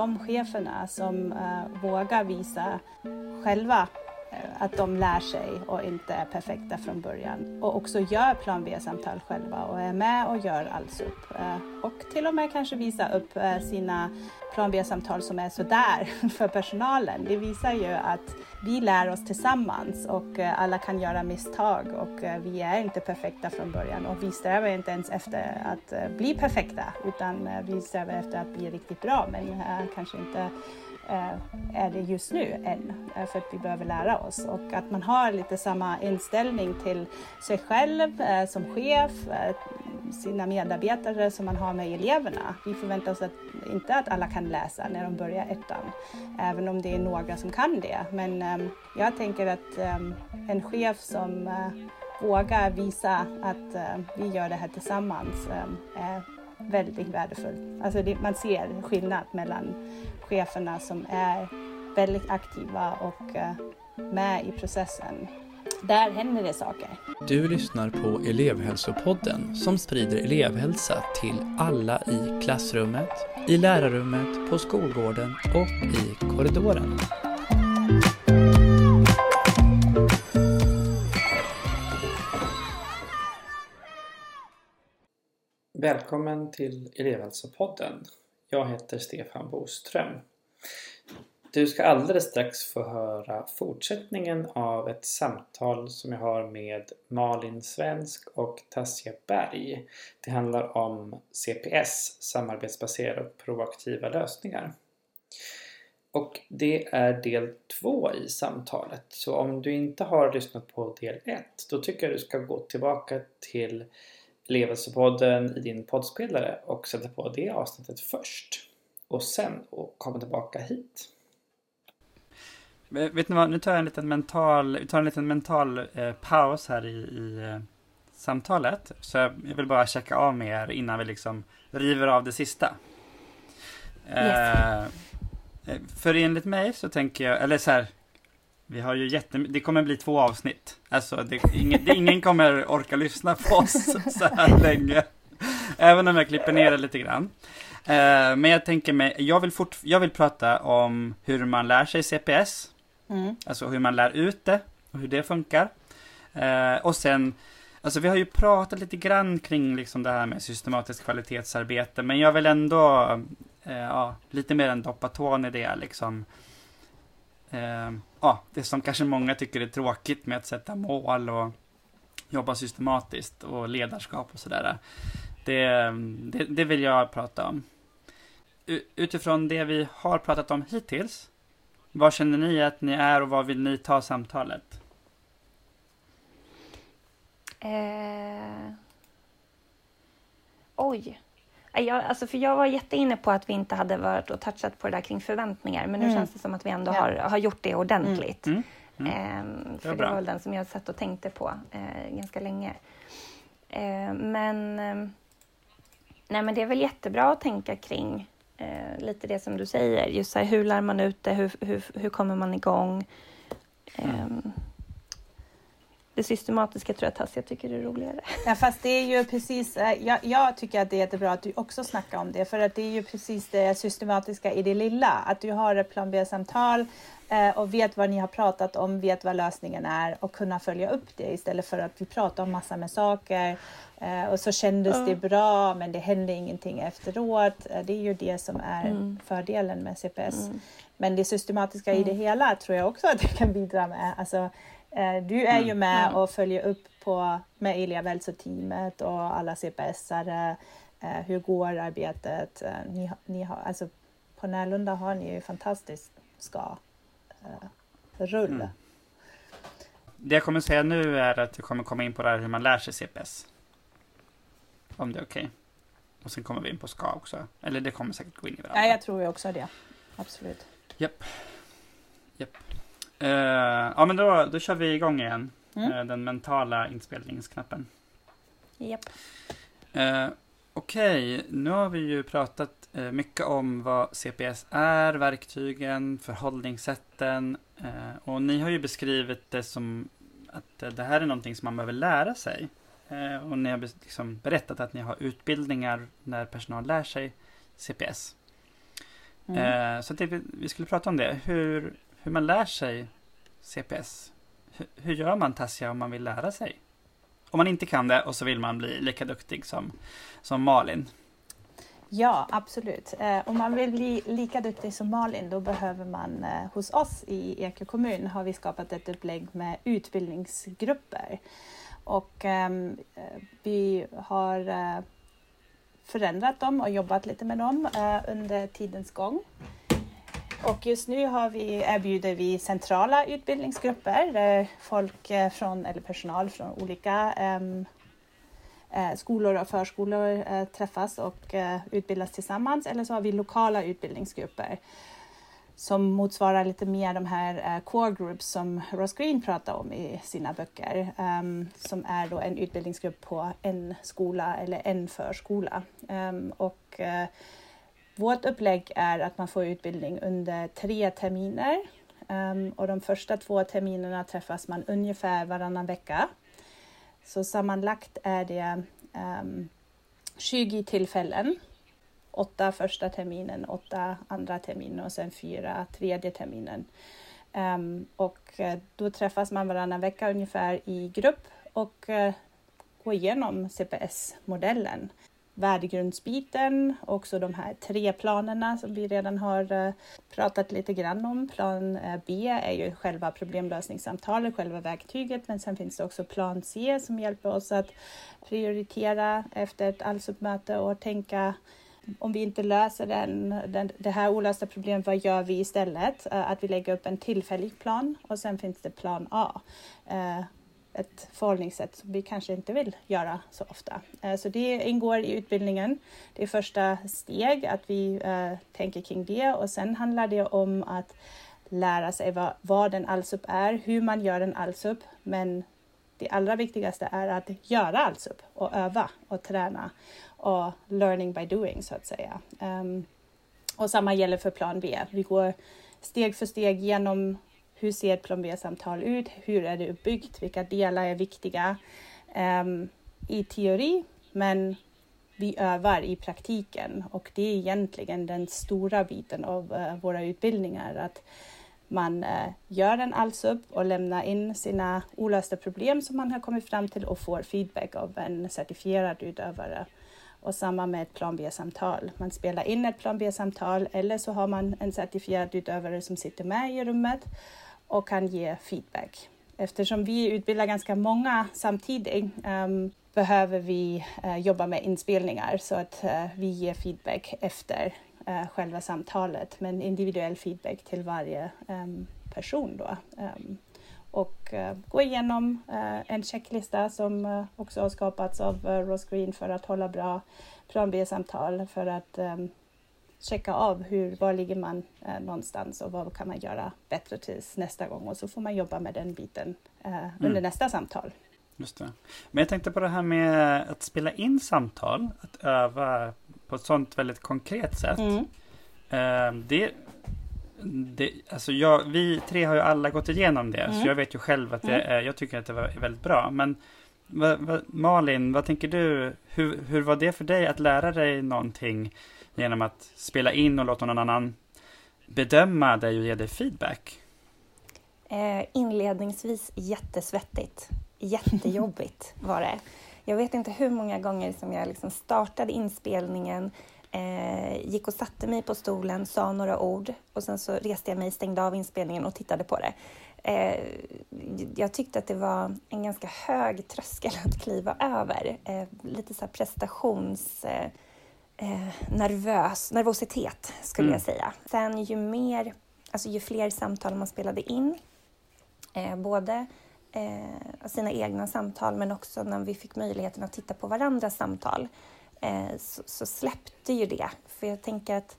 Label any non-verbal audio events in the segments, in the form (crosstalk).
de cheferna som eh, vågar visa själva Eh, att de lär sig och inte är perfekta från början. Och också gör plan B-samtal själva och är med och gör alls upp. Eh, och till och med kanske visa upp eh, sina plan B-samtal som är sådär (laughs) för personalen. Det visar ju att vi lär oss tillsammans och alla kan göra misstag och vi är inte perfekta från början och vi strävar inte ens efter att bli perfekta utan vi strävar efter att bli riktigt bra men kanske inte Eh, är det just nu än eh, för att vi behöver lära oss och att man har lite samma inställning till sig själv eh, som chef, sina medarbetare som man har med eleverna. Vi förväntar oss att, inte att alla kan läsa när de börjar ettan, även om det är några som kan det. Men ehm, jag tänker att ehm, en chef som vågar visa att vi gör det här tillsammans ehm, väldigt värdefull. Alltså det, man ser skillnad mellan cheferna som är väldigt aktiva och eh, med i processen där händer det saker. Du lyssnar på elevhälsopodden som sprider elevhälsa till alla i klassrummet, i lärarrummet, på skolgården och i korridoren. Välkommen till elevhälsopodden. Jag heter Stefan Boström. Du ska alldeles strax få höra fortsättningen av ett samtal som jag har med Malin Svensk och Tassia Berg. Det handlar om CPS, samarbetsbaserade och proaktiva lösningar. Och det är del två i samtalet. Så om du inte har lyssnat på del ett då tycker jag du ska gå tillbaka till Levelsepodden i din poddspelare och sätta på det avsnittet först. Och sen komma tillbaka hit. Vet ni vad, nu tar jag en liten mental, vi tar en liten mental eh, paus här i, i eh, samtalet. Så jag, jag, vill bara checka av med er innan vi liksom river av det sista. Yes. Eh, för enligt mig så tänker jag, eller så här, vi har ju jätte, det kommer bli två avsnitt. Alltså det, ingen, det, ingen kommer orka lyssna på oss (laughs) så här länge. Även om jag klipper ner det lite grann. Eh, men jag tänker mig, jag vill, fort, jag vill prata om hur man lär sig CPS. Mm. Alltså hur man lär ut det och hur det funkar. Eh, och sen, alltså vi har ju pratat lite grann kring liksom det här med systematiskt kvalitetsarbete, men jag vill ändå, ja, lite mer än doppa tån i det liksom. Ja, det som kanske många tycker är tråkigt med att sätta mål och jobba systematiskt och ledarskap och sådär. Det, det, det vill jag prata om. Utifrån det vi har pratat om hittills var känner ni att ni är och var vill ni ta samtalet? Eh... Oj. Jag, alltså för jag var jätteinne på att vi inte hade varit och touchat på det där kring förväntningar, men nu mm. känns det som att vi ändå har, har gjort det ordentligt. Mm. Mm. Eh, för det, det var väl den som jag satt och tänkte på eh, ganska länge. Eh, men, ehm, nej, men det är väl jättebra att tänka kring eh, lite det som du säger. Just så här, hur lär man ut det? Hur, hur, hur kommer man igång? Eh, det systematiska tror jag Tassia tycker är roligare. (laughs) Ja, fast det är ju precis, eh, jag, jag, tycker att det är jättebra att du också snackar om det, för att det är ju precis det systematiska i det lilla, att du har ett plan B-samtal eh, och vet vad ni har pratat om, vet vad lösningen är och kunna följa upp det istället för att vi pratar om massor med saker Eh, och så kändes mm. det bra men det hände ingenting efteråt. Det är ju det som är mm. fördelen med CPS. Mm. Men det systematiska i det mm. hela tror jag också att det kan bidra med. Alltså, du är ju mm. med och följer upp på, med elevhälsoteamet och alla CPS-are. hur går arbetet? Ni, ni har, alltså, på Närlunda har ni ju fantastiskt ska uh, rull. Mm. Det jag kommer säga nu är att jag kommer komma in på det här hur man lär sig CPS. Om det är okej. Okay. Och sen kommer vi in på ska också. Eller det kommer säkert gå in i varandra. Ja, jag tror också det. Absolut. Japp. Japp. Uh, ja, men då, då kör vi igång igen. Mm. Uh, den mentala inspelningsknappen. Japp. Uh, Okej, okay. nu har vi ju pratat uh, mycket om vad CPS är, verktygen, förhållningssätten. och ni har ju beskrivit det som att det här är någonting som man behöver lära sig. Eh, och ni har liksom berättat att ni har utbildningar när personal lär sig CPS. Mm. Eh, så det, vi skulle prata om det, hur, hur man lär sig CPS. Hur, hur gör man Tassia om man vill lära sig? Om man inte kan det och så vill man bli lika duktig som, som Malin. Ja, absolut. Eh, om man vill bli lika duktig som Malin då behöver man eh, hos oss i Eke kommun har vi skapat ett upplägg med utbildningsgrupper. Och ehm, eh, vi har eh, förändrat dem och jobbat lite med dem eh, under tidens gång. Och just nu har vi, erbjuder vi centrala utbildningsgrupper där folk eh, från, eller personal från olika ehm, eh, skolor och förskolor eh, träffas och eh, utbildas tillsammans. Eller så har vi lokala utbildningsgrupper som motsvarar lite mer de här eh, core groups som Ross Green pratar om i sina böcker. Um, som är då en utbildningsgrupp på en skola eller en förskola. Um, och uh, vårt upplägg är att man får utbildning under tre terminer. Um, och de första två terminerna träffas man ungefär varannan vecka. Så sammanlagt är det ehm, 20 tillfällen åtta första terminen, åtta andra terminen och sen fyra tredje terminen. Um, och eh, då träffas man varannan vecka ungefär i grupp och uh, går igenom CPS-modellen. Värdegrundsbiten, också de här tre planerna som vi redan har eh, pratat lite grann om. Plan eh, B är ju själva problemlösningssamtalet, själva verktyget, men sen finns det också plan C som hjälper oss att prioritera efter ett allsuppmöte och tänka om vi inte löser den, den, det här olösta problemet, vad gör vi istället? Eh, att vi lägger upp en tillfällig plan och sen finns det plan A. Ett förhållningssätt som vi kanske inte vill göra så ofta. Eh, så det ingår i utbildningen. Det är första steg att vi eh, tänker kring det och sen handlar det om att lära sig vad, vad en allsup är, hur man gör en allsup, men det allra viktigaste är att göra allsup och öva och träna och learning by doing så att säga. Ehm, och samma gäller för plan B. Vi går steg för steg genom hur ser ett plan B-samtal ut? Hur är det uppbyggt? Vilka delar är viktiga um, i teori? Men vi övar i praktiken och det är egentligen den stora biten av uh, våra utbildningar. Att man uh, gör en allsup och lämnar in sina olösta problem som man har kommit fram till och får feedback av en certifierad utövare och samma med ett plan B-samtal. Man spelar in ett plan B-samtal eller så har man en certifierad utövare som sitter med i rummet och kan ge feedback. Eftersom vi utbildar ganska många samtidigt um, behöver vi uh, jobba med inspelningar så att uh, vi ger feedback efter uh, själva samtalet, men individuell feedback till varje um, person. Då. Um, och uh, gå igenom uh, en checklista som uh, också har skapats av Ross Green för att hålla bra plan B-samtal för att um, checka av hur, var ligger man någonstans och vad kan man göra bättre tills nästa gång och så får man jobba med den biten mm. under nästa samtal. Just det. Men jag tänkte på det här med att spela in samtal, att öva på ett sånt väldigt konkret sätt. Mm. Det det, alltså jag, vi tre har ju alla gått igenom det, mm. så jag vet ju själv att det, mm. jag tycker att det var väldigt bra. Men va, va, Malin, vad tänker du? Hur, hur var det för dig att lära dig någonting genom att spela in och låta någon annan bedöma dig och ge dig feedback? Eh, inledningsvis jättesvettigt. Jättejobbigt (laughs) var det. Jag vet inte hur många gånger som jag liksom startade inspelningen, Eh, gick och satte mig på stolen, sa några ord och sen så reste jag mig, stängde av inspelningen och tittade på det. Eh, jag tyckte att det var en ganska hög tröskel att kliva över. Eh, lite så prestations... Eh, eh, nervös, nervositet skulle mm. jag säga. Sen ju mer, alltså ju fler samtal man spelade in, eh, både sina egna samtal men också när vi fick möjligheten att titta på varandras samtal, eh, så, så, släppte ju det. För jag tänker att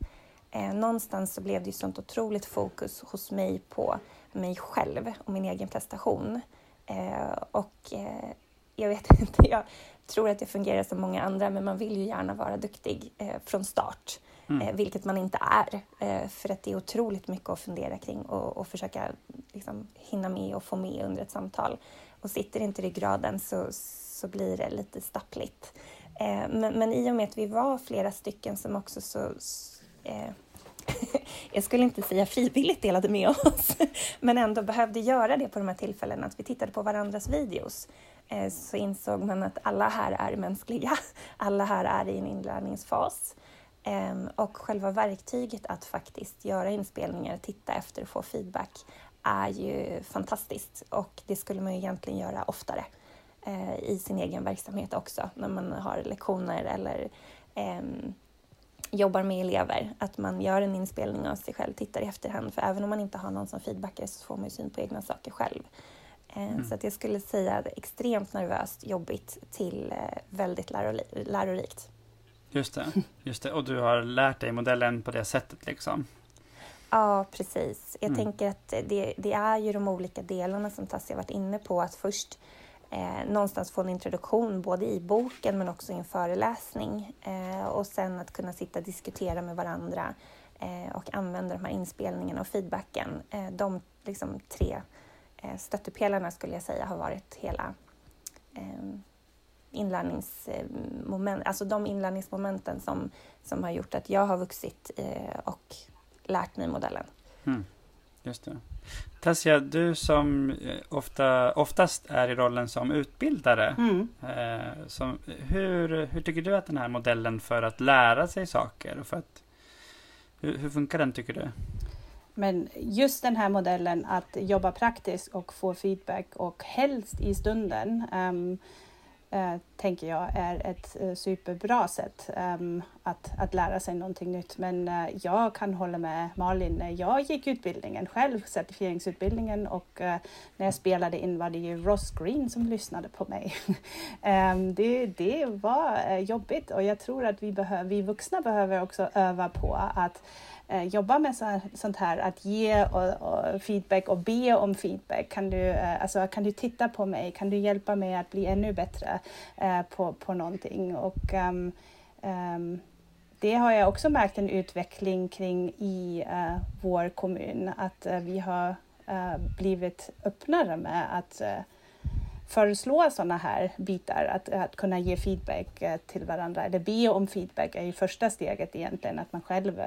eh, någonstans så blev det ju sånt otroligt fokus hos mig på mig själv och min egen prestation. Eh, och eh, jag vet (laughs) inte, jag tror att jag fungerar som många andra, men man vill ju gärna vara duktig eh, från start. Mm. Eh, vilket man inte är, för att det är otroligt mycket att fundera kring och, och försöka liksom, hinna med och få med under ett samtal. Och sitter inte ryggraden så, så blir det lite stappligt. Eh, men, men i och med att vi var flera stycken som också så, eh, (laughs) jag skulle inte säga frivilligt delade med oss, (laughs) men ändå behövde göra det på de här tillfällena, att vi tittade på varandras videos eh, Eh, så insåg man att alla här är mänskliga. (laughs) Alla här är i en inlärningsfas. Ehm, och själva verktyget att faktiskt göra inspelningar, titta efter och få feedback är ju fantastiskt och det skulle man ju egentligen göra oftare eh, i sin egen verksamhet också när man har lektioner eller ehm, jobbar med elever. Att man gör en inspelning av sig själv, tittar i efterhand för även om man inte har någon som feedbackar så får man ju syn på egna saker själv. Eh, mm. Så att jag skulle säga extremt nervöst, jobbigt till eh, väldigt lärorikt. Just det, just det. Och du har lärt dig modellen på det sättet liksom? Ja, precis. Jag mm. tänker att det, det, är ju de olika delarna som Tassia varit inne på. Att först eh, någonstans få en introduktion både i boken men också i en föreläsning. Eh, och sen att kunna sitta och diskutera med varandra eh, och använda de här inspelningarna och feedbacken. Eh, de liksom, tre stöttepelarna skulle jag säga har varit hela eh, inlärningsmoment, alltså de inlärningsmomenten som, som har gjort att jag har vuxit eh, och lärt mig modellen. Mm, just det. Tassia, du som eh, ofta, oftast är i rollen som utbildare, mm. eh, som, hur, hur tycker du att den här modellen för att lära sig saker, och för att, hur, hur funkar den tycker du? Men just den här modellen att jobba praktiskt och få feedback och helst i stunden um, uh, tänker jag är ett uh, superbra sätt um, att, att lära sig någonting nytt. Men uh, jag kan hålla med Malin, när jag gick utbildningen själv, certifieringsutbildningen och när jag spelade in var det ju Ross Green som lyssnade på mig. um, (laughs) det, det var jobbigt och jag tror att vi, behöver, vi vuxna behöver också öva på att eh, jobba med så, sånt här, att ge och, och feedback och be om feedback. Kan du, eh, alltså, kan du titta på mig? Kan du hjälpa mig att bli ännu bättre eh, på, på någonting? Och, um, um, det har jag också märkt en utveckling kring i uh, vår kommun, att uh, vi har uh, blivit öppnare med att föreslå sådana här bitar, att, att kunna ge feedback till varandra, eller be om feedback är ju första steget egentligen, att man själv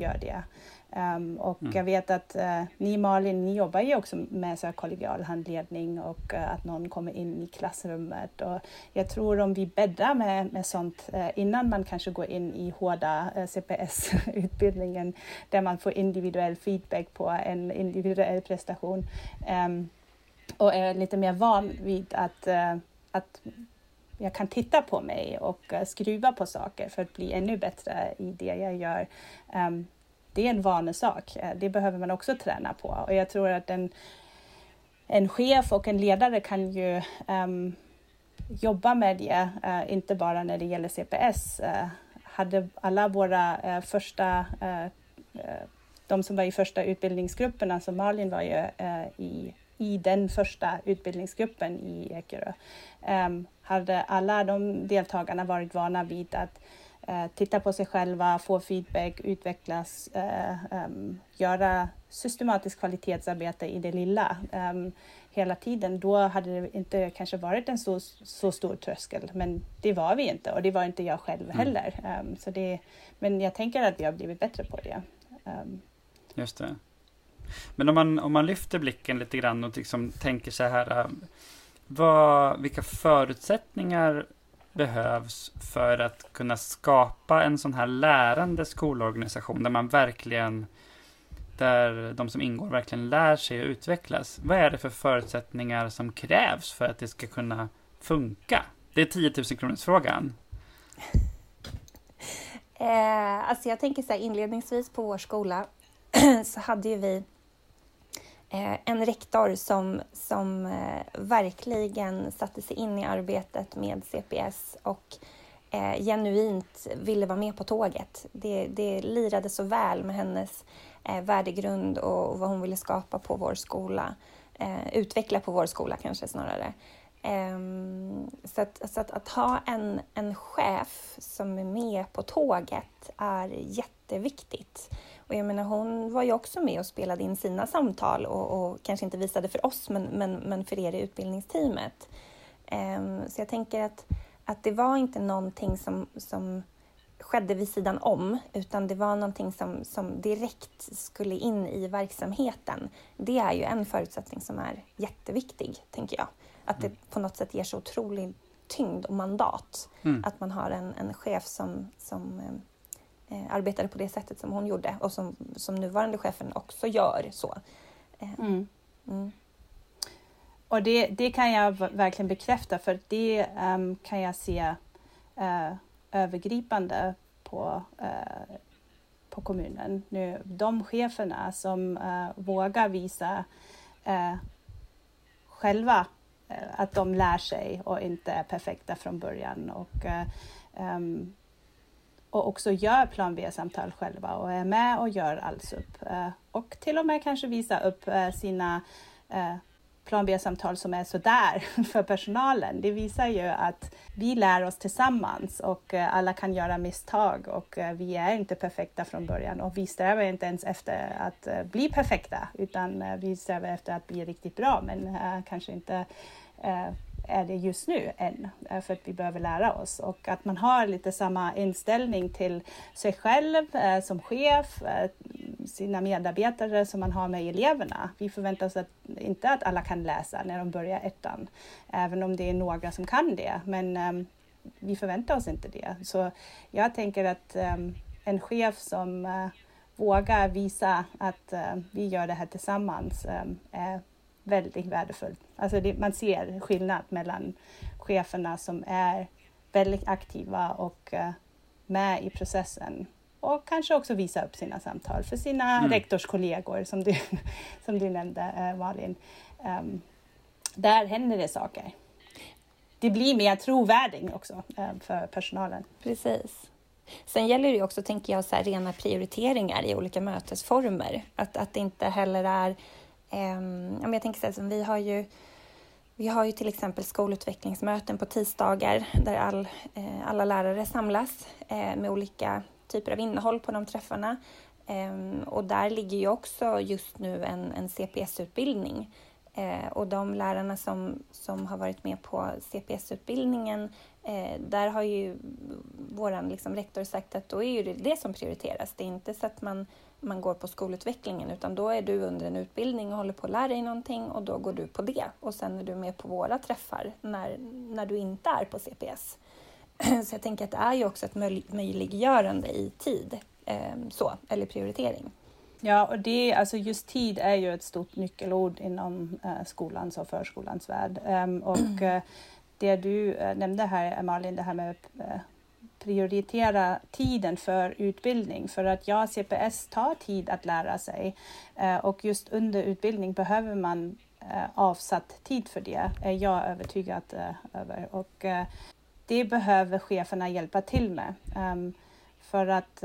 gör det. Um, och mm. jag vet att uh, ni Malin, ni jobbar ju också med så här kollegial handledning och uh, att någon kommer in i klassrummet. Och jag tror om vi bäddar med, med sånt uh, innan man kanske går in i hårda CPS-utbildningen där man får individuell feedback på en individuell prestation um, och är lite mer van vid att, att jag kan titta på mig och eh, skruva på saker för att bli ännu bättre i det jag gör. Um, det är en vanesak. Eh, det behöver man också träna på och jag tror att en, en chef och en ledare kan ju um, jobba med det, uh, inte bara när det gäller CPS. Uh, hade alla våra uh, första, de som var i första utbildningsgrupperna, som Malin var ju i, i den första utbildningsgruppen i Ekerö, um, hade alla de deltagarna varit vana vid att eh, titta på sig själva, få feedback, utvecklas, eh, um, göra systematiskt kvalitetsarbete i det lilla um, hela tiden, då hade det inte kanske varit en så, så stor tröskel. Men det var vi inte och det var inte jag själv mm. heller. Um, så det, men jag tänker att vi har blivit bättre på det. Just det. Men om man, om man lyfter blicken lite grann och liksom tänker så här, eh, vad, vilka förutsättningar behövs för att kunna skapa en sån här lärande skolorganisation där man verkligen där de som ingår verkligen lär sig och utvecklas. Vad är det för förutsättningar som krävs för att det ska kunna funka? Det är 10 000 kronors frågan. Eh, alltså jag tänker så här inledningsvis på vår skola (clears throat) så hade ju vi Eh, en rektor som, som eh, verkligen satte sig in i arbetet med CPS och eh, genuint ville vara med på tåget. Det, det lirade så väl med hennes eh, värdegrund och vad hon ville skapa på vår skola. Eh, utveckla på vår skola kanske snarare. Ehm, så, att, så att, att, ha en, en chef som är med på tåget är jätteviktigt. Och jag menar, hon var ju också med och spelade in sina samtal och, och kanske inte visade för oss, men, men, men för er i utbildningsteamet. Um, så jag tänker att, att det var inte någonting som, som skedde vid sidan om, utan det var någonting som, som direkt skulle in i verksamheten. Det är ju en förutsättning som är jätteviktig, tänker jag. Att det på något sätt ger så otrolig tyngd och mandat. Mm. Att man har en, en chef som, som eh, eh arbetade på det sättet som hon gjorde och som, som nuvarande chefen också gör så. Eh, mm. Mm. Och det, det kan jag verkligen bekräfta för det um, kan jag se uh, övergripande på, uh, på kommunen. Nu, de cheferna som uh, vågar visa själva att de lär sig och inte är perfekta från början och, um, och också gör plan B-samtal själva och är med och gör alls upp eh, och till och med kanske visa upp eh, sina eh, plan B-samtal som är sådär (laughs) för personalen. Det visar ju att vi lär oss tillsammans och alla kan göra misstag och vi är inte perfekta från början och vi strävar inte ens efter att bli perfekta utan vi strävar efter att bli riktigt bra men kanske inte är det just nu än, eh, för att vi behöver lära oss. Och att man har lite samma inställning till sig själv eh, som chef, eh, sina medarbetare som man har med eleverna. Vi förväntar oss att, inte att alla kan läsa när de börjar ettan, även om det är några som kan det. Men eh, vi förväntar oss inte det. Så jag tänker att eh, en chef som vågar visa att vi gör det här tillsammans är väldigt värdefullt. Alltså det, man ser skillnad mellan cheferna som är väldigt aktiva och uh, med i processen och kanske också visa upp sina samtal för sina mm. rektorskollegor som du, (laughs) som du nämnde uh, Malin. Um, där händer det saker. Det blir mer trovärdigt också uh, för personalen. Precis. Sen gäller det också, tänker jag, så här, rena prioriteringar i olika mötesformer. Att, att det inte heller är Um, jag tänker så här, vi har ju vi har ju till exempel skolutvecklingsmöten på tisdagar där all, eh, alla lärare samlas eh, med olika typer av innehåll på de träffarna. Eh, och där ligger ju också just nu en, en CPS-utbildning. Eh, och de lärarna som, som har varit med på CPS-utbildningen, eh, där har ju vår liksom, rektor sagt att då är det det som prioriteras. Det är inte så att man man går på skolutvecklingen utan då är du under en utbildning och håller på att lära dig någonting och då går du på det och sen är du med på våra träffar när, när du inte är på CPS. (clears throat) Så jag tänker att det är ju också ett möjliggörande i tid, ehm, så, eller prioritering. Ja, och det, alltså just tid är ju ett stort nyckelord inom uh, skolans och förskolans värld. Um, och uh, (clears throat) det du uh, nämnde här, Malin, det här med prioritera tiden för utbildning för att ja, CPS tar tid att lära sig eh, och just under utbildning behöver man eh, avsatt tid för det, är jag övertygad eh, över. Och det behöver cheferna hjälpa till med. Ehm, för att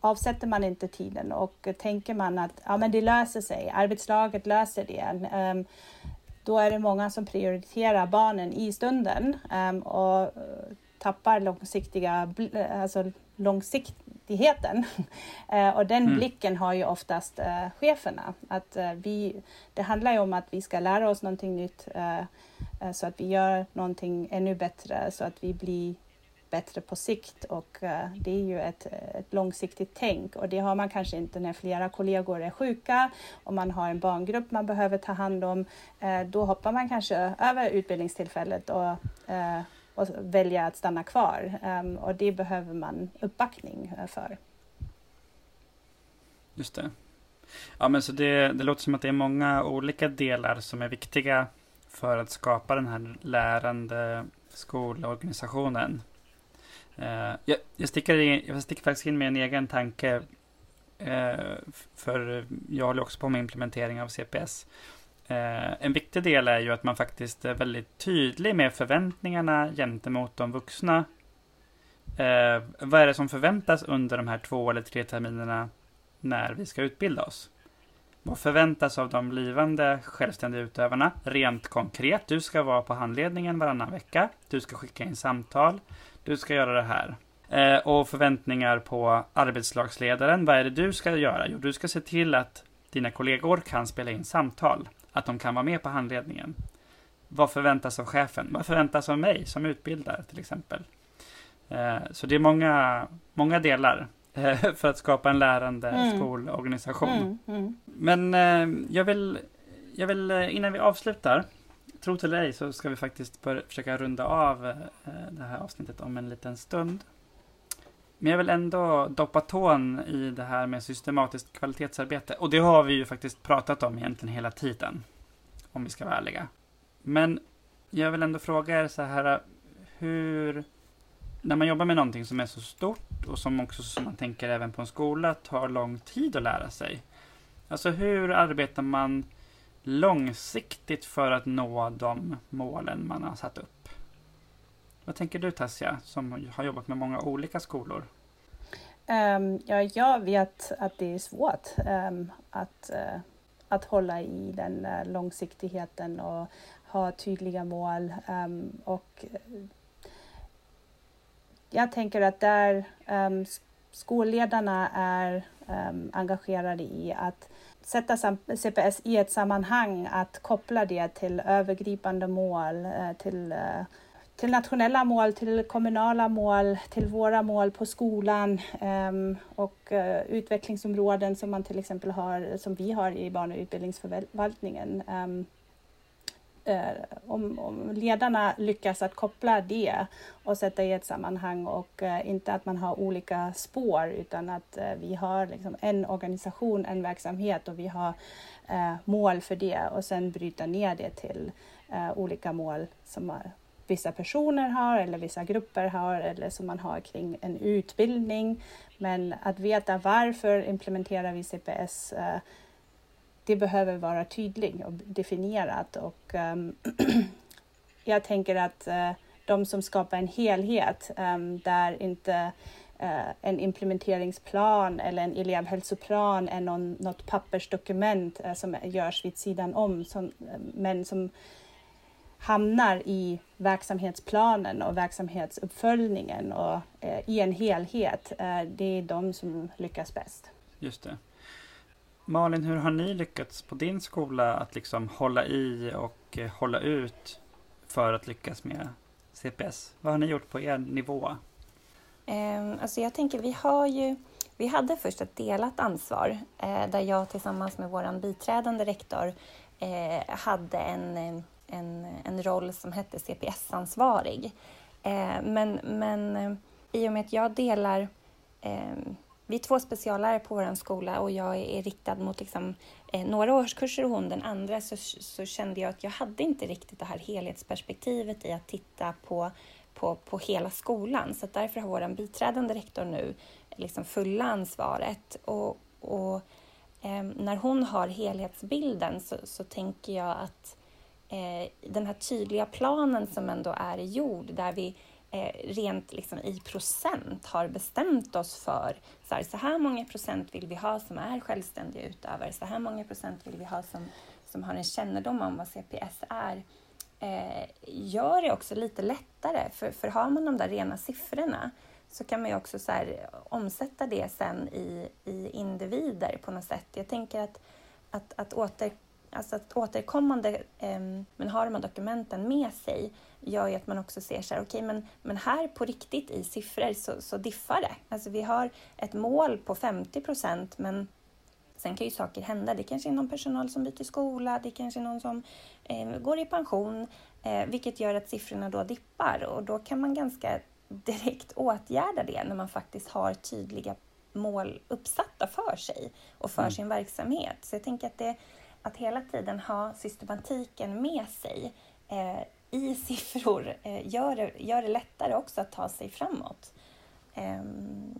avsätter man inte tiden och tänker man att ja, men det löser sig, arbetslaget löser det, ehm, då är det många som prioriterar barnen i stunden ehm, och tappar långsiktiga, alltså långsiktigheten. (laughs) Eh, och den mm. blicken har ju oftast uh, cheferna. Att, uh, vi, det handlar ju om att vi ska lära oss någonting nytt uh, så att vi gör någonting ännu bättre så att vi blir bättre på sikt och det är ju ett, ett långsiktigt tänk och det har man kanske inte när flera kollegor är sjuka och man har en barngrupp man behöver ta hand om. Då hoppar man kanske över utbildningstillfället och och välja att stanna kvar. Um, och det behöver man uppbackning eh, för. Just det. Ja, men så det, det låter som att det är många olika delar som är viktiga för att skapa den här lärande skolorganisationen. Eh, jag, jag, sticker in, jag sticker faktiskt in med en egen tanke. Eh, för jag håller också på med implementering av CPS. Eh, en viktig del är ju att man faktiskt är väldigt tydlig med förväntningarna gentemot de vuxna. Eh, vad är det som förväntas under de här två eller tre terminerna när vi ska utbilda oss? Vad förväntas av de blivande självständiga utövarna? Rent konkret, du ska vara på handledningen varannan vecka. Du ska skicka in samtal. Du ska göra det här. Eh, och förväntningar på arbetslagsledaren. Vad är det du ska göra? Jo, du ska se till att dina kollegor kan spela in samtal att de kan vara med på handledningen. Vad förväntas av chefen? Vad förväntas av mig som utbildare till exempel? Eh, så det är många, många delar eh, för att skapa en lärande mm. skolorganisation. Mm, mm. Men eh, jag vill, jag vill innan vi avslutar, tro till dig så ska vi faktiskt börja, försöka runda av det här avsnittet om en liten stund. Men jag vill ändå doppa tån i det här med systematiskt kvalitetsarbete. Och det har vi ju faktiskt pratat om egentligen hela tiden. Om vi ska vara ärliga. Men jag vill ändå fråga er så här. Hur, när man jobbar med någonting som är så stort och som också, som man tänker även på en skola, tar lång tid att lära sig. Alltså hur arbetar man långsiktigt för att nå de målen man har satt upp? Vad tänker du Tassia, som har jobbat med många olika skolor? Um, ja, jag vet att det är svårt um, att, uh, att hålla i den uh, långsiktigheten och ha tydliga mål. Um, och eh, jag tänker att där skolledarna är engagerade i att sätta CPS i ett sammanhang, att koppla det till övergripande mål, till till nationella mål, till kommunala mål, till våra mål på skolan um, och uh, utvecklingsområden som man till exempel har, som vi har i barn och utbildningsförvaltningen. Um, om, om, ledarna lyckas att koppla det och sätta i ett sammanhang och eh, inte att man har olika spår utan att vi har liksom en organisation, en verksamhet och vi har mål för det och sen bryta ner det till olika mål som vissa personer har eller vissa grupper har eller som man har kring en utbildning. Men att veta varför implementerar vi CPS eh, det behöver vara tydligt och definierat och ehm, (clears throat) jag tänker att eh, de som skapar en helhet ehm, där inte eh, en implementeringsplan eller en elevhälsoplan är någon, något pappersdokument som görs vid sidan om som, men som hamnar i verksamhetsplanen och verksamhetsuppföljningen och eh, i en helhet. Eh, det är de som lyckas bäst. Just det. Malin, hur har ni lyckats på din skola att liksom hålla i och eh, hålla ut för att lyckas med CPS? Vad har ni gjort på er nivå? Um, alltså jag tänker, vi har ju vi hade först ett delat ansvar eh, där jag tillsammans med vår biträdande rektor eh, hade en en, en roll som hette CPS-ansvarig. Eh, men, men eh, i och med att jag delar eh, vi är två speciallärare på vår skola och jag är riktad mot liksom, eh, några årskurser och hon den andra så, så kände jag att jag hade inte riktigt det här helhetsperspektivet i att titta på, på, på hela skolan. Så därför har vår biträdande rektor nu liksom fulla ansvaret. Och, och eh, när hon har helhetsbilden så, så tänker jag att eh, Eh, den här tydliga planen som ändå är gjord där vi eh, rent liksom i procent har bestämt oss för så här, så här många procent vill vi ha som är självständiga utövare, så här många procent vill vi ha som, som har en kännedom om vad CPS är eh, gör det också lite lättare. För, för har man de där rena siffrorna så kan man ju också så här, omsätta det sen i, i individer på något sätt. Jag tänker att, att, att åter Alltså att återkommande eh, men ha de här dokumenten med sig gör ju att man också ser så här, okej, okay, men, men här på riktigt i siffror så, så diffar det. Alltså vi har ett mål på 50 procent, men sen kan ju saker hända. Det kanske är någon personal som byter skola, det kanske är någon som eh, går i pension, eh, vilket gör att siffrorna då dippar och då kan man ganska direkt åtgärda det när man faktiskt har tydliga mål uppsatta för sig och för mm. sin verksamhet. Så jag tänker att det att hela tiden ha systematiken med sig eh, i siffror eh, gör, det, gör det lättare också att ta sig framåt. Eh,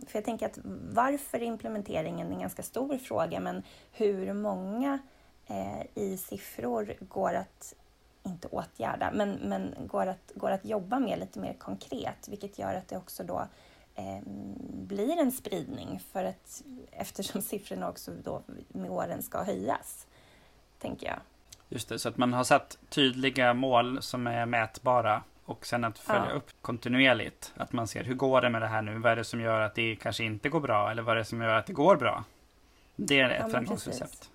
för jag tänker att varför implementeringen är en ganska stor fråga, men hur många eh, i siffror går att inte åtgärda, men, men går, att, går att jobba med lite mer konkret, vilket gör att det också då ehm, blir en spridning för att eftersom siffrorna också då med åren ska höjas tänker jag. Just det, så att man har satt tydliga mål som är mätbara och sen att följa ja. upp kontinuerligt. Att man ser hur går det med det här nu? Vad är det som gör att det kanske inte går bra? Eller vad är det som gör att det går bra? Det är ett ja, framgångsrecept.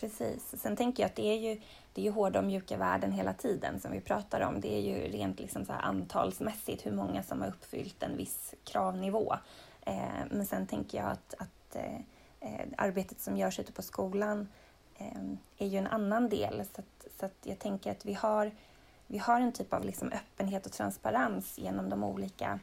Precis. Sen tänker jag att det är ju, det är ju hårda och mjuka värden hela tiden som vi pratar om. Det är ju rent liksom så antalsmässigt hur många som har uppfyllt en viss kravnivå. Eh, men sen tänker jag att, att eh, eh arbetet som görs ute på skolan Ehm, är ju en annan del. Så, att, så att jag tänker att vi har, vi har en typ av liksom öppenhet och transparens genom de olika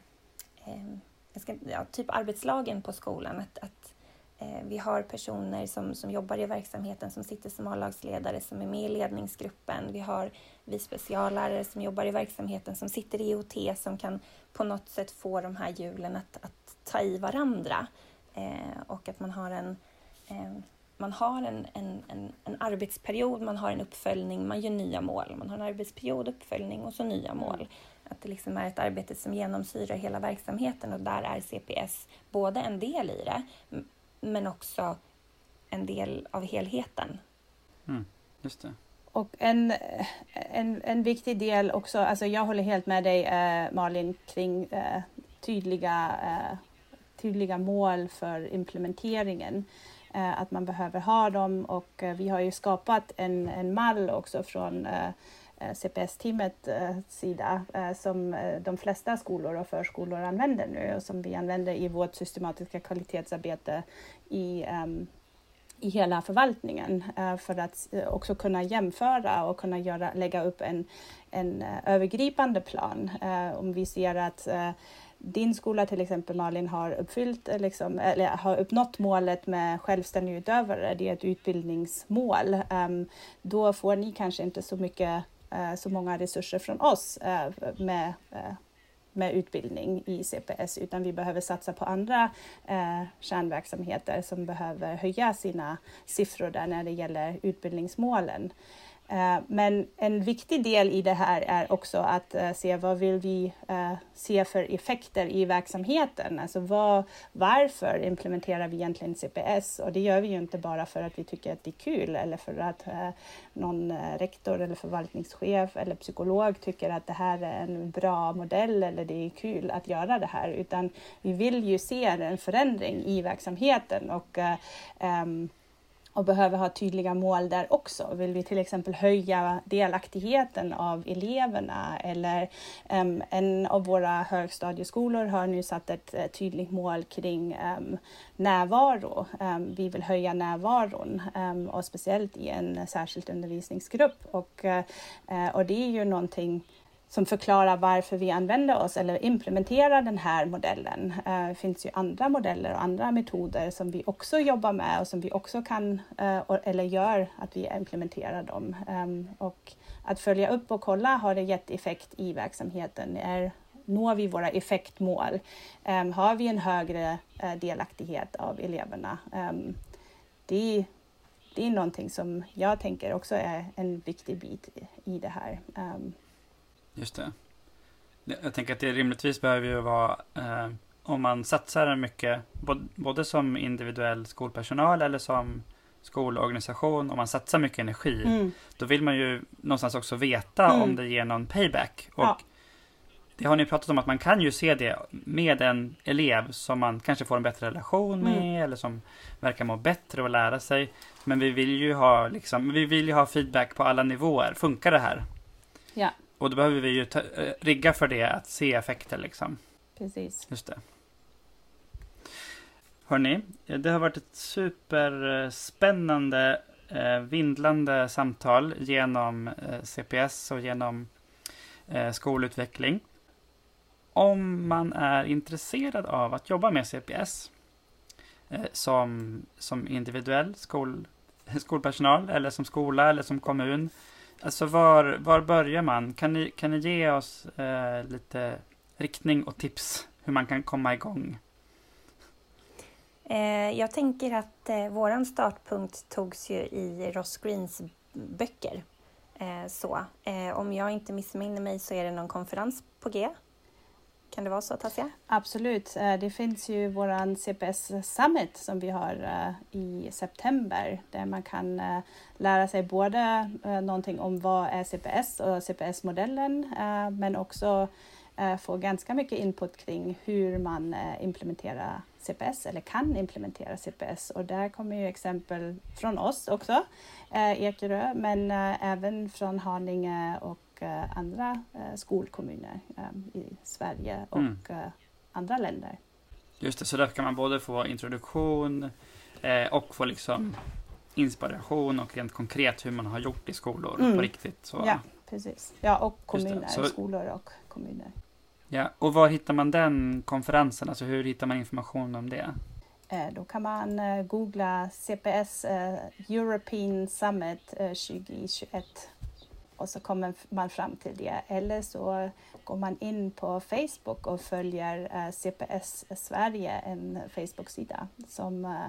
eh, ska, ja, typ arbetslagen på skolan. Att, att Eh, vi har personer som, som jobbar i verksamheten som sitter som A-lagsledare som är med i ledningsgruppen. Vi har vi speciallärare som jobbar i verksamheten som sitter i IOT som kan på något sätt få de här hjulen att, att ta i varandra. Eh, och att man har en eh, man har en, en, en, en, arbetsperiod, man har en uppföljning, man gör nya mål. Man har en arbetsperiod, uppföljning och så nya mål. Mm. Att det liksom är ett arbete som genomsyrar hela verksamheten och där är CPS både en del i det, men också en del av helheten. Mm, just det. Och en, en, en viktig del också, alltså jag håller helt med dig eh, Malin kring eh, tydliga, eh, tydliga mål för implementeringen. Eh, att man behöver ha dem och eh, vi har ju skapat en, en mall också från eh, eh CPS-teamet eh, sida eh, som de flesta skolor och förskolor använder nu och som vi använder i vårt systematiska kvalitetsarbete i, ehm, i hela förvaltningen för att också kunna jämföra och kunna göra, lägga upp en, en övergripande plan. om vi ser att din skola till exempel Malin har uppfyllt eh, liksom, eller har uppnått målet med självständig utövare, det är ett utbildningsmål. Um, då får ni kanske inte så mycket eh, så många resurser från oss eh, med med utbildning i CPS utan vi behöver satsa på andra eh, kärnverksamheter som behöver höja sina siffror där när det gäller utbildningsmålen. Eh, men en viktig del i det här är också att eh, se vad vill vi eh, se för effekter i verksamheten? Alltså vad, varför implementerar vi egentligen CPS? Och det gör vi ju inte bara för att vi tycker att det är kul eller för att någon rektor eller förvaltningschef eller psykolog tycker att det här är en bra modell eller det är kul att göra det här, utan vi vill ju se en förändring i verksamheten och um, och behöver ha tydliga mål där också. Vill vi till exempel höja delaktigheten av eleverna eller um, en av våra högstadieskolor har nu satt ett uh, tydligt mål kring um, närvaro. Um, vi vill höja närvaron och speciellt i en särskild undervisningsgrupp och, uh, och det är ju någonting som förklarar varför vi använder oss eller implementerar den här modellen. Eh, det finns ju andra modeller och andra metoder som vi också jobbar med och som vi också kan eh, eller gör att vi implementerar dem. Ehm, och att följa upp och kolla, har det gett effekt i verksamheten? Är, når vi våra effektmål? Ehm, har vi en högre eh, delaktighet av eleverna? Ehm, det, det är någonting som jag tänker också är en viktig bit i det här. Just det. Jag tänker att det rimligtvis behöver ju vara eh, om man satsar mycket, både som individuell skolpersonal eller som skolorganisation, om man satsar mycket energi, mm. då vill man ju någonstans också veta mm. om det ger någon payback. Och ja. Det har ni pratat om att man kan ju se det med en elev som man kanske får en bättre relation med mm. eller som verkar må bättre och lära sig. Men vi vill ju ha, liksom, vi vill ju ha feedback på alla nivåer. Funkar det här? Ja. Och då behöver vi ju ta, eh, rigga för det, att se effekter liksom. Precis. Just det. Hörni, det har varit ett superspännande, eh, vindlande samtal genom eh, CPS och genom eh, skolutveckling. Om man är intresserad av att jobba med CPS eh, som, som individuell skol, (laughs) skolpersonal eller som skola eller som kommun Alltså var, var börjar man? Kan ni, kan ni ge oss eh, lite riktning och tips hur man kan komma igång? Eh, jag tänker att eh, våran startpunkt togs ju i Ross Greens böcker. Eh, så eh, om jag inte missminner mig så är det någon konferens på G kan det vara så Tasia? Absolut. Eh, det finns ju våran CPS Summit som vi har eh, i september där man kan eh, lära sig både någonting om vad är CPS och CPS-modellen men också få ganska mycket input kring hur man implementerar CPS eller kan implementera CPS och där kommer ju exempel från oss också, Ekerö, men även från Haninge och andra skolkommuner i Sverige och mm. andra länder. Just det, så där kan man både få introduktion och få liksom inspiration och rent konkret hur man har gjort i skolor mm. på riktigt. Så. Ja, precis. Ja, och kommuner, så, skolor och kommuner. Ja, och var hittar man den konferensen? Alltså hur hittar man information om det? Eh, då kan man eh, googla CPS eh, European Summit 2021 och så kommer man fram till det. Eller så går man in på Facebook och följer eh, CPS Sverige, en Facebook-sida som eh,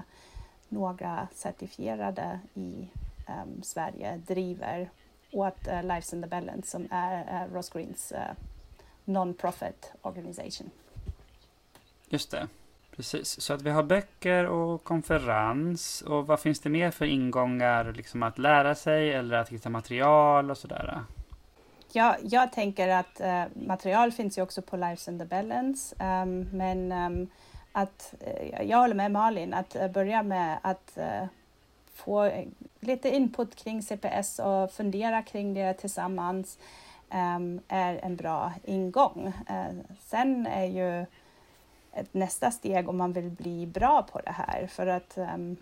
några certifierade i um, Sverige driver åt uh, Lives in the Balance som är uh, Ross Greens uh, non-profit organisation. Just det, precis. Så att vi har böcker och konferens och vad finns det mer för ingångar liksom att lära sig eller att hitta material och sådär? Ja, jag tänker att uh, material finns ju också på Lives in the Balance um, men um, att eh, jag håller med Malin, att eh, börja med att eh, få lite input kring CPS och fundera kring det tillsammans ehm, är en bra ingång. Sen är ju ett nästa steg om man vill bli bra på det här för att um,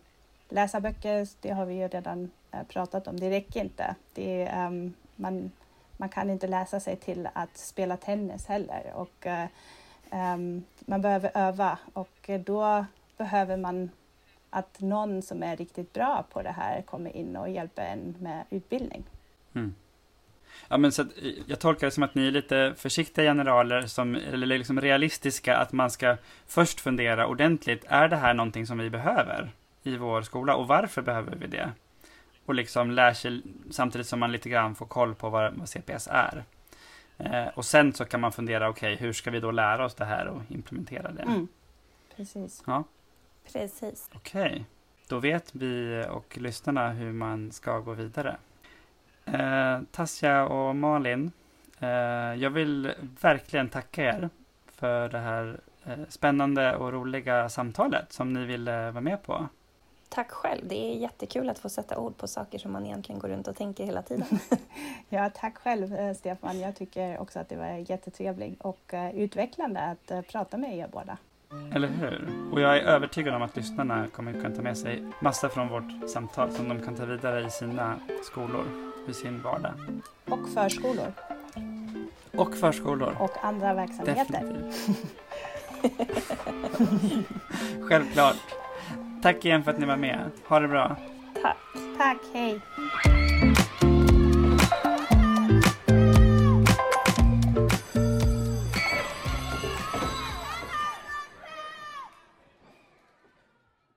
läsa böcker, det har vi ju redan uh, pratat om, det räcker inte. Det, um, man, man kan inte läsa sig till att spela tennis heller och uh, um, man behöver öva och då behöver man att någon som är riktigt bra på det här kommer in och hjälper en med utbildning. Mm. Ja, men så jag tolkar det som att ni är lite försiktiga generaler, som, eller liksom realistiska, att man ska först fundera ordentligt. Är det här någonting som vi behöver i vår skola och varför behöver vi det? Och liksom lär sig samtidigt som man lite grann får koll på vad, vad CPS är. Eh, och sen så kan man fundera, okej, okay, hur ska vi då lära oss det här och implementera det? Mm. Precis. Ja. Precis. Okej, okay. då vet vi och lyssnarna hur man ska gå vidare. Eh, Tasja och Malin, eh, jag vill verkligen tacka er för det här eh, spännande och roliga samtalet som ni ville vara med på. Tack själv. Det är jättekul att få sätta ord på saker som man egentligen går runt och tänker hela tiden. (laughs) (laughs) ja, tack själv eh, Stefan. Jag tycker också att det var jättetrevligt och uh, utvecklande att uh, prata med er båda. Eller hur? Och jag är övertygad om att lyssnarna kommer kunna ta med sig massa från vårt samtal som de kan ta vidare i sina skolor, i sin vardag. Och förskolor. Och förskolor. Och andra verksamheter. (laughs) Självklart. Tack igen för att ni var med. Ha det bra. Tack. Tack, hej.